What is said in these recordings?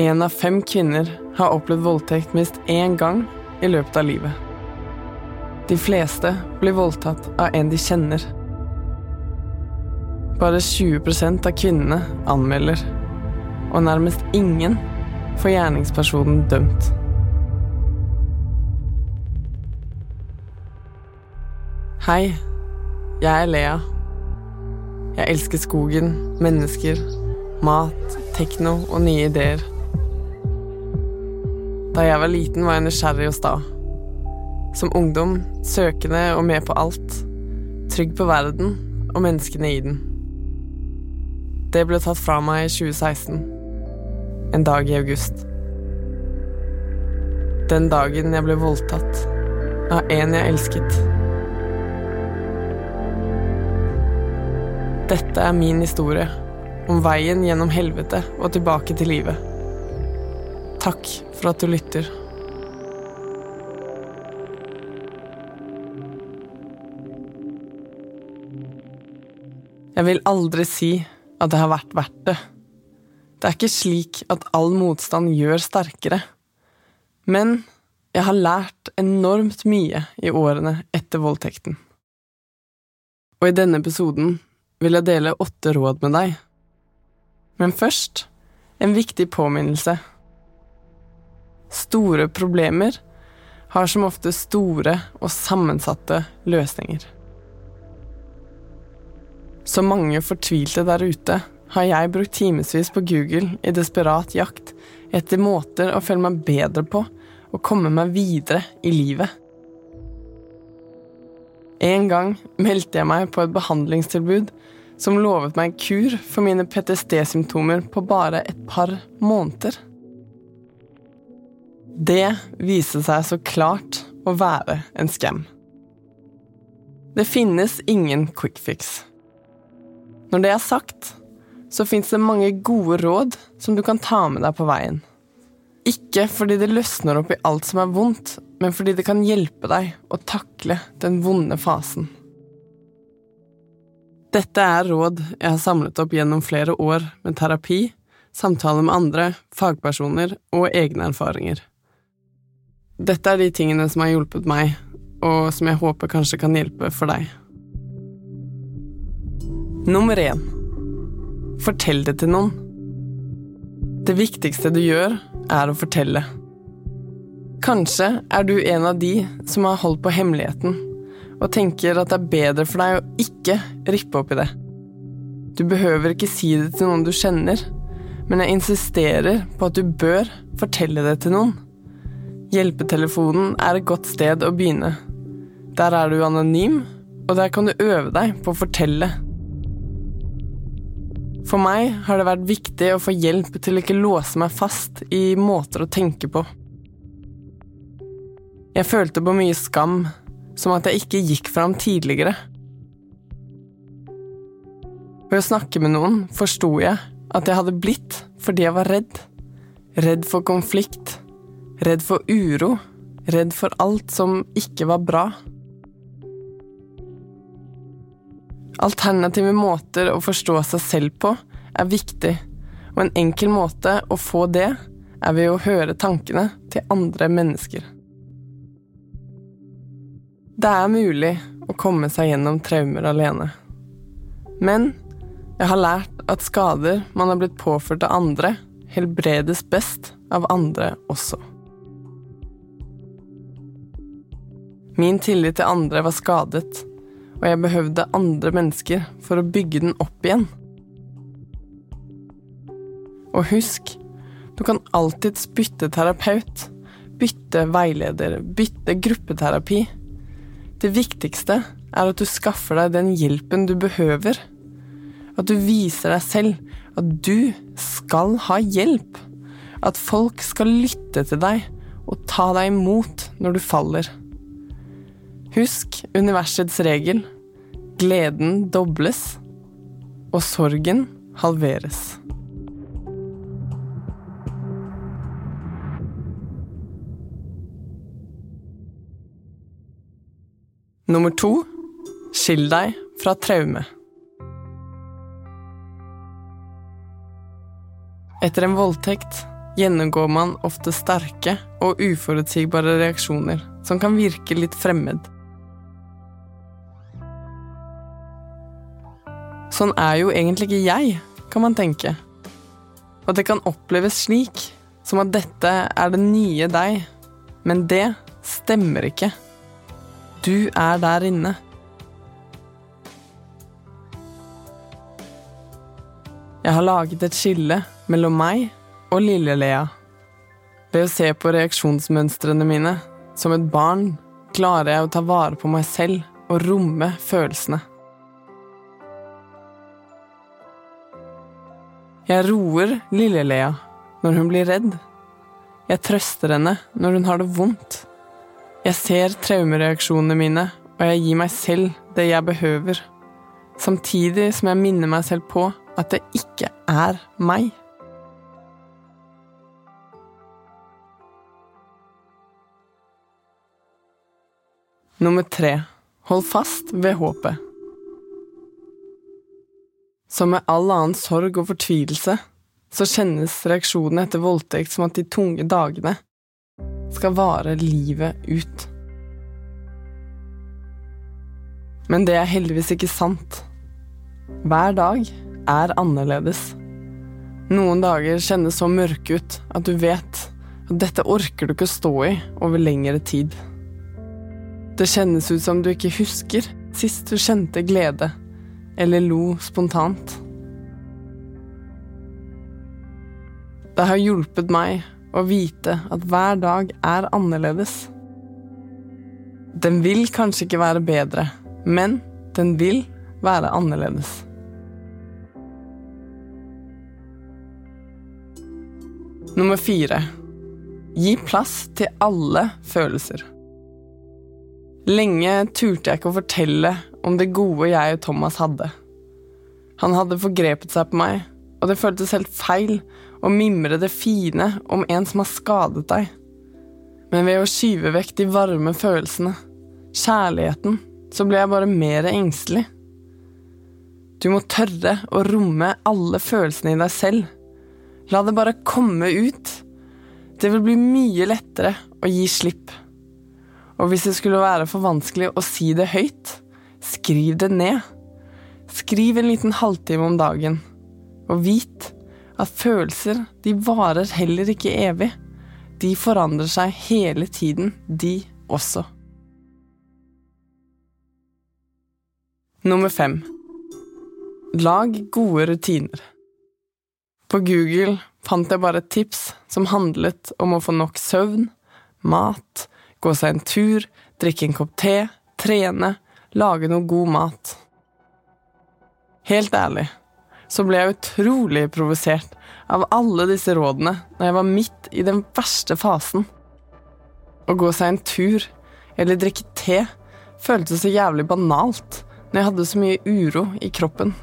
Én av fem kvinner har opplevd voldtekt minst én gang i løpet av livet. De fleste blir voldtatt av en de kjenner. Bare 20% av kvinnene anmelder, og nærmest ingen får gjerningspersonen dømt. Hei, jeg er Lea. Jeg elsker skogen, mennesker, mat, tekno og nye ideer. Da jeg var liten, var jeg nysgjerrig og sta. Som ungdom søkende og med på alt. Trygg på verden og menneskene i den. Det ble tatt fra meg i 2016. En dag i august. Den dagen jeg ble voldtatt av en jeg elsket. Dette er min historie, om veien gjennom helvete og tilbake til livet. Takk for at du lytter. Jeg vil aldri si at det har vært verdt det. Det er ikke slik at all motstand gjør sterkere. Men jeg har lært enormt mye i årene etter voldtekten. Og i denne episoden vil jeg dele åtte råd med deg. Men først en viktig påminnelse. Store problemer har som ofte store og sammensatte løsninger. Som mange fortvilte der ute har jeg brukt timevis på Google i desperat jakt etter måter å føle meg bedre på og komme meg videre i livet. En gang meldte jeg meg på et behandlingstilbud som lovet meg kur for mine PTSD-symptomer på bare et par måneder. Det viste seg så klart å være en skam. Det finnes ingen quick fix. Når det er sagt, så fins det mange gode råd som du kan ta med deg på veien. Ikke fordi det løsner opp i alt som er vondt, men fordi det kan hjelpe deg å takle den vonde fasen. Dette er råd jeg har samlet opp gjennom flere år med terapi, samtaler med andre, fagpersoner og egne erfaringer. Dette er de tingene som har hjulpet meg, og som jeg håper kanskje kan hjelpe for deg. Nummer én Fortell det til noen. Det viktigste du gjør, er å fortelle. Kanskje er du en av de som har holdt på hemmeligheten, og tenker at det er bedre for deg å ikke rippe opp i det. Du behøver ikke si det til noen du kjenner, men jeg insisterer på at du bør fortelle det til noen. Hjelpetelefonen er et godt sted å begynne. Der er du anonym, og der kan du øve deg på å fortelle. For meg har det vært viktig å få hjelp til å ikke låse meg fast i måter å tenke på. Jeg følte på mye skam, som at jeg ikke gikk fram tidligere. Ved å snakke med noen forsto jeg at jeg hadde blitt fordi jeg var redd. Redd for konflikt, redd for uro, redd for alt som ikke var bra. Alternative måter å forstå seg selv på er viktig, og en enkel måte å få det er ved å høre tankene til andre mennesker. Det er mulig å komme seg gjennom traumer alene. Men jeg har lært at skader man har blitt påført av andre, helbredes best av andre også. Min tillit til andre var skadet, og jeg behøvde andre mennesker for å bygge den opp igjen. Og husk, du kan alltids bytte terapeut, bytte veileder, bytte gruppeterapi. Det viktigste er at du skaffer deg den hjelpen du behøver. At du viser deg selv at du skal ha hjelp. At folk skal lytte til deg og ta deg imot når du faller. Husk universets regel. Gleden dobles, og sorgen halveres. Nummer to skill deg fra traume. Etter en voldtekt gjennomgår man ofte sterke og uforutsigbare reaksjoner som kan virke litt fremmed. Sånn er jo egentlig ikke jeg, kan man tenke. Og det kan oppleves slik, som at dette er det nye deg, men det stemmer ikke. Du er der inne. Jeg har laget et skille mellom meg og Lille-Lea. Ved å se på reaksjonsmønstrene mine som et barn klarer jeg å ta vare på meg selv og romme følelsene. Jeg roer Lille-Lea når hun blir redd. Jeg trøster henne når hun har det vondt. Jeg ser traumereaksjonene mine, og jeg gir meg selv det jeg behøver, samtidig som jeg minner meg selv på at det ikke er meg. Nummer tre hold fast ved håpet. Som med all annen sorg og fortvilelse så kjennes reaksjonene etter voldtekt som at de tunge dagene skal vare livet ut. Men det er heldigvis ikke sant. Hver dag er annerledes. Noen dager kjennes så mørke ut at du vet at dette orker du ikke å stå i over lengre tid. Det kjennes ut som du ikke husker sist du kjente glede eller lo spontant. Det har hjulpet meg å vite at hver dag er annerledes. Den vil kanskje ikke være bedre, men den vil være annerledes. Nummer fire gi plass til alle følelser. Lenge turte jeg ikke å fortelle om det gode jeg og Thomas hadde. Han hadde forgrepet seg på meg, og det føltes helt feil å mimre det fine om en som har skadet deg. Men ved å skyve vekk de varme følelsene, kjærligheten, så ble jeg bare mer engstelig. Du må tørre å romme alle følelsene i deg selv La det bare komme ut. Det vil bli mye lettere å gi slipp. Og hvis det skulle være for vanskelig å si det høyt, skriv det ned. Skriv en liten halvtime om dagen, og vit at følelser, de varer heller ikke evig. De forandrer seg hele tiden, de også. Nummer fem. Lag gode rutiner. På Google fant jeg bare tips som handlet om å få nok søvn, mat, gå seg en tur, drikke en kopp te, trene, lage noe god mat. Helt ærlig så ble jeg utrolig provosert av alle disse rådene når jeg var midt i den verste fasen. Å gå seg en tur eller drikke te føltes så jævlig banalt når jeg hadde så mye uro i kroppen.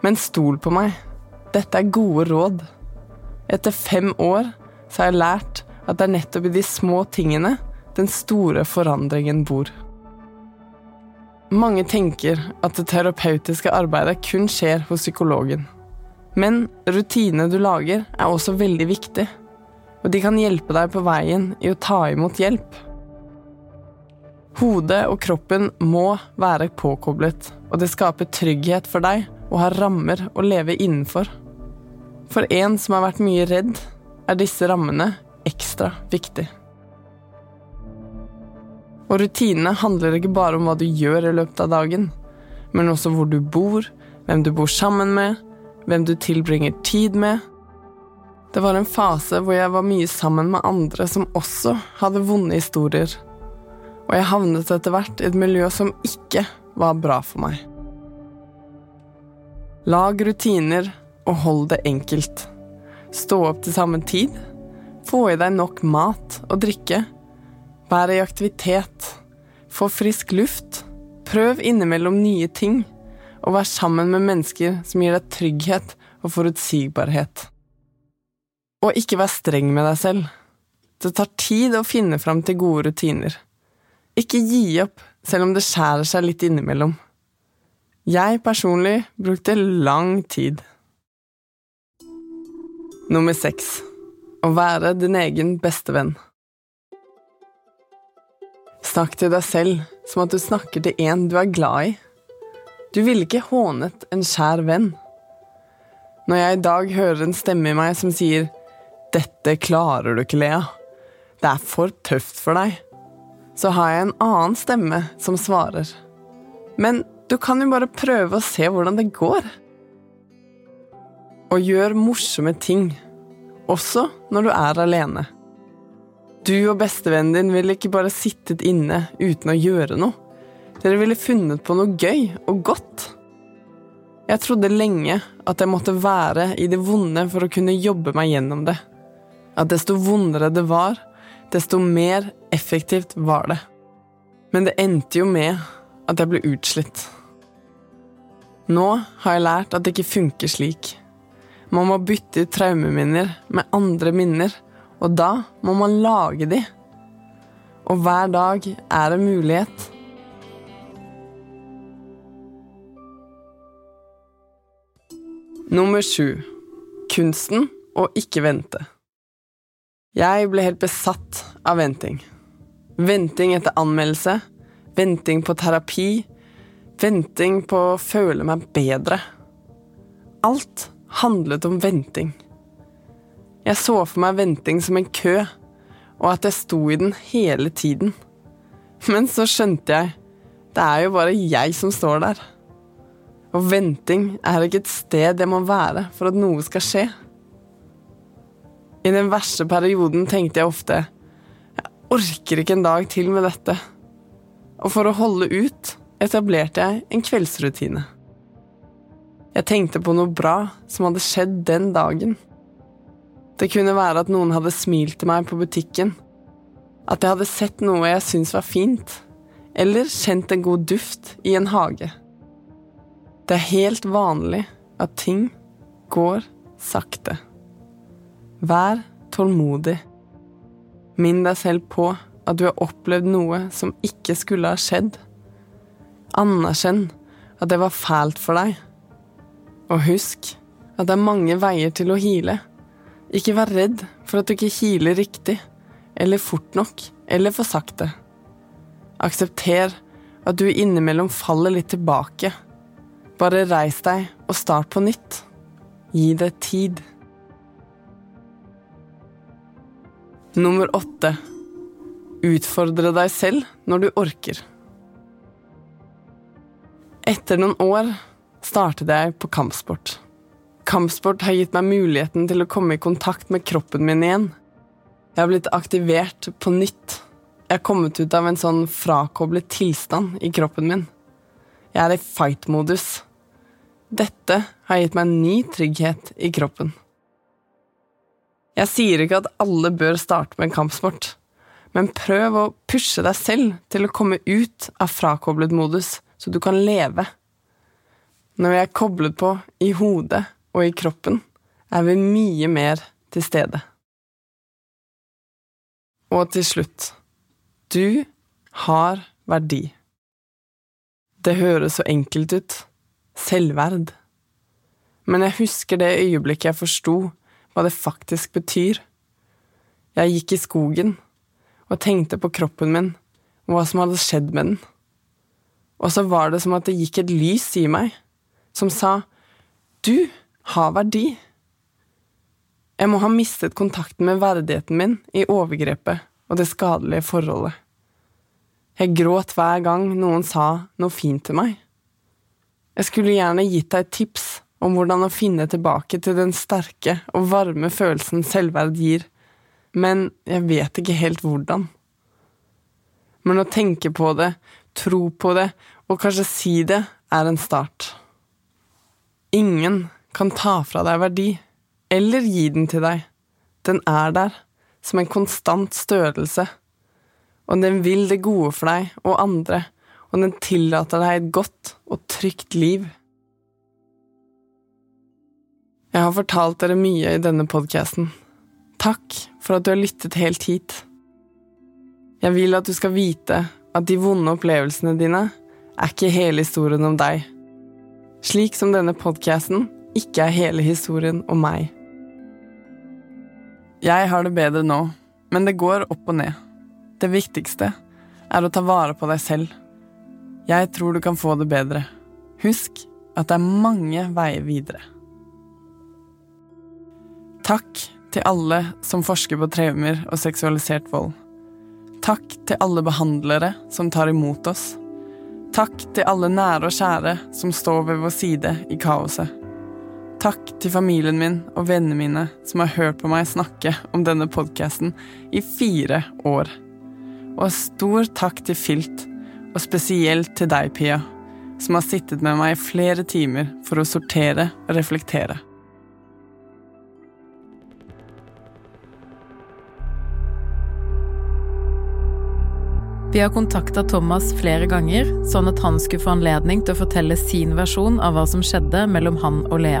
Men stol på meg. Dette er gode råd. Etter fem år så har jeg lært at det er nettopp i de små tingene den store forandringen bor. Mange tenker at det terapeutiske arbeidet kun skjer hos psykologen. Men rutinene du lager, er også veldig viktig, og de kan hjelpe deg på veien i å ta imot hjelp. Hodet og kroppen må være påkoblet, og det skaper trygghet for deg å ha rammer å leve innenfor. For en som har vært mye redd, er disse rammene ekstra viktig. Og rutinene handler ikke bare om hva du gjør i løpet av dagen, men også hvor du bor, hvem du bor sammen med, hvem du tilbringer tid med. Det var en fase hvor jeg var mye sammen med andre som også hadde vonde historier, og jeg havnet etter hvert i et miljø som ikke var bra for meg. Lag rutiner og hold det enkelt. Stå opp til samme tid. Få i deg nok mat og drikke. Vær i aktivitet. Få frisk luft. Prøv innimellom nye ting. Og vær sammen med mennesker som gir deg trygghet og forutsigbarhet. Og ikke vær streng med deg selv. Det tar tid å finne fram til gode rutiner. Ikke gi opp selv om det skjærer seg litt innimellom. Jeg personlig brukte lang tid. Nummer seks å være din egen beste venn. Snakk til deg selv som at du snakker til en du er glad i. Du ville ikke hånet en skjær venn. Når jeg i dag hører en stemme i meg som sier 'Dette klarer du ikke, Lea. Det er for tøft for deg', så har jeg en annen stemme som svarer. Men du kan jo bare prøve å se hvordan det går. Og gjør morsomme ting, også når du er alene. Du og bestevennen din ville ikke bare sittet inne uten å gjøre noe. Dere ville funnet på noe gøy og godt. Jeg trodde lenge at jeg måtte være i det vonde for å kunne jobbe meg gjennom det. At desto vondere det var, desto mer effektivt var det. Men det endte jo med at jeg ble utslitt. Nå har jeg lært at det ikke funker slik. Man må bytte ut traumeminner med andre minner, og da må man lage de. Og hver dag er en mulighet. Nummer sju kunsten å ikke vente. Jeg ble helt besatt av venting. Venting etter anmeldelse, venting på terapi, venting på å føle meg bedre. Alt handlet om venting. Jeg så for meg venting som en kø, og at jeg sto i den hele tiden. Men så skjønte jeg det er jo bare jeg som står der. Og venting er ikke et sted jeg må være for at noe skal skje. I den verste perioden tenkte jeg ofte jeg orker ikke en dag til med dette. Og for å holde ut etablerte jeg en kveldsrutine. Jeg tenkte på noe bra som hadde skjedd den dagen. Det kunne være at noen hadde smilt til meg på butikken, at jeg hadde sett noe jeg syntes var fint, eller kjent en god duft i en hage. Det er helt vanlig at ting går sakte. Vær tålmodig. Minn deg selv på at du har opplevd noe som ikke skulle ha skjedd. Anerkjenn at det var fælt for deg. Og husk at det er mange veier til å hile. Ikke vær redd for at du ikke hiler riktig, eller fort nok, eller for sakte. Aksepter at du innimellom faller litt tilbake. Bare reis deg og start på nytt. Gi det tid. Nummer åtte Utfordre deg selv når du orker. Etter noen år startet jeg på kampsport. Kampsport har gitt meg muligheten til å komme i kontakt med kroppen min igjen. Jeg har blitt aktivert på nytt. Jeg har kommet ut av en sånn frakoblet tilstand i kroppen min. Jeg er i fight-modus. Dette har gitt meg en ny trygghet i kroppen. Jeg sier ikke at alle bør starte med kampsport, men prøv å pushe deg selv til å komme ut av frakoblet modus, så du kan leve. Når vi er koblet på i hodet og i kroppen, er vi mye mer til stede. Og til slutt du har verdi. Det høres så enkelt ut selvverd. Men jeg husker det øyeblikket jeg forsto hva det faktisk betyr. Jeg gikk i skogen og tenkte på kroppen min og hva som hadde skjedd med den. Og så var det som at det gikk et lys i meg, som sa du har verdi. Jeg må ha mistet kontakten med verdigheten min i overgrepet og det skadelige forholdet. Jeg gråt hver gang noen sa noe fint til meg. Jeg skulle gjerne gitt deg et tips om hvordan å finne tilbake til den sterke og varme følelsen selvverd gir, men jeg vet ikke helt hvordan. Men å tenke på det, tro på det og kanskje si det, er en start. Ingen kan ta fra deg verdi, eller gi den til deg. Den er der, som en konstant størrelse, og den vil det gode for deg og andre, og den tillater deg et godt og trygt liv. Jeg har fortalt dere mye i denne podkasten. Takk for at du har lyttet helt hit. Jeg vil at du skal vite at de vonde opplevelsene dine er ikke hele historien om deg. Slik som denne podkasten ikke er hele historien om meg. Jeg har det bedre nå, men det går opp og ned. Det viktigste er å ta vare på deg selv. Jeg tror du kan få det bedre. Husk at det er mange veier videre. Takk til alle som forsker på traumer og seksualisert vold. Takk til alle behandlere som tar imot oss. Takk til alle nære og kjære som står ved vår side i kaoset. Takk til familien min og vennene mine som har hørt på meg snakke om denne podkasten i fire år. Og stor takk til Filt, og spesielt til deg, Pia, som har sittet med meg i flere timer for å sortere og reflektere. Vi har kontakta Thomas flere ganger, sånn at han skulle få anledning til å fortelle sin versjon av hva som skjedde mellom han og Lea.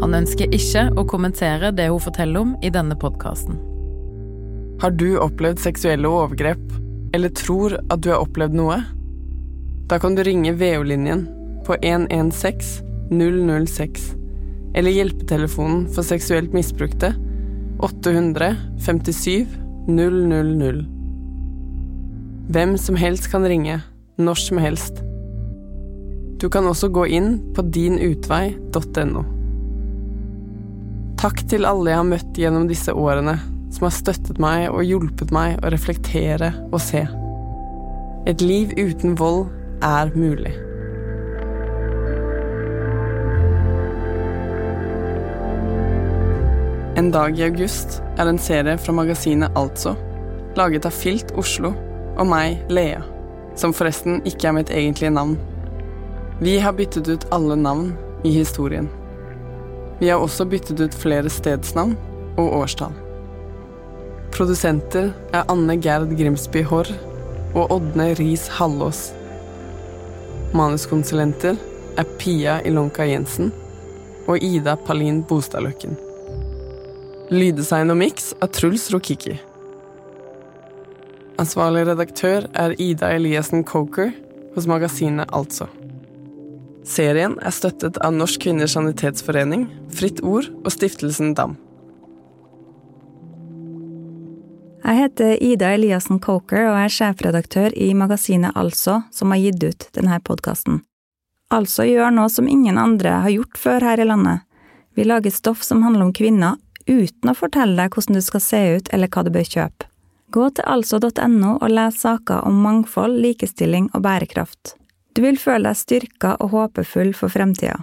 Han ønsker ikke å kommentere det hun forteller om i denne podkasten. Har du opplevd seksuelle overgrep, eller tror at du har opplevd noe? Da kan du ringe VO-linjen på 116 006, eller hjelpetelefonen for seksuelt misbrukte 857 000. Hvem som helst kan ringe, når som helst. Du kan også gå inn på dinutvei.no. Takk til alle jeg har møtt gjennom disse årene, som har støttet meg og hjulpet meg å reflektere og se. Et liv uten vold er mulig. En dag i august er en serie fra magasinet Altså, laget av Filt Oslo og meg, Lea, som forresten ikke er mitt egentlige navn. Vi har byttet ut alle navn i historien. Vi har også byttet ut flere stedsnavn og årstall. Produsenter er Anne Gerd Grimsby Haarr og Ådne Riis Hallås. Manuskonsulenter er Pia Ilonka Jensen og Ida Palin Bostadløkken. Lyddesign og miks er Truls Rokiki. Ansvarlig redaktør er Ida Eliassen Coker hos magasinet Altså. Serien er støttet av Norsk Kvinners Sanitetsforening, Fritt Ord og Stiftelsen DAM. Jeg heter Ida Eliassen Coker og er sjefredaktør i magasinet Altså, som har gitt ut denne podkasten. Altså gjør noe som ingen andre har gjort før her i landet. Vi lager stoff som handler om kvinner, uten å fortelle deg hvordan du skal se ut eller hva du bør kjøpe. Gå til altså.no og les saker om mangfold, likestilling og bærekraft. Du vil føle deg styrka og håpefull for fremtida.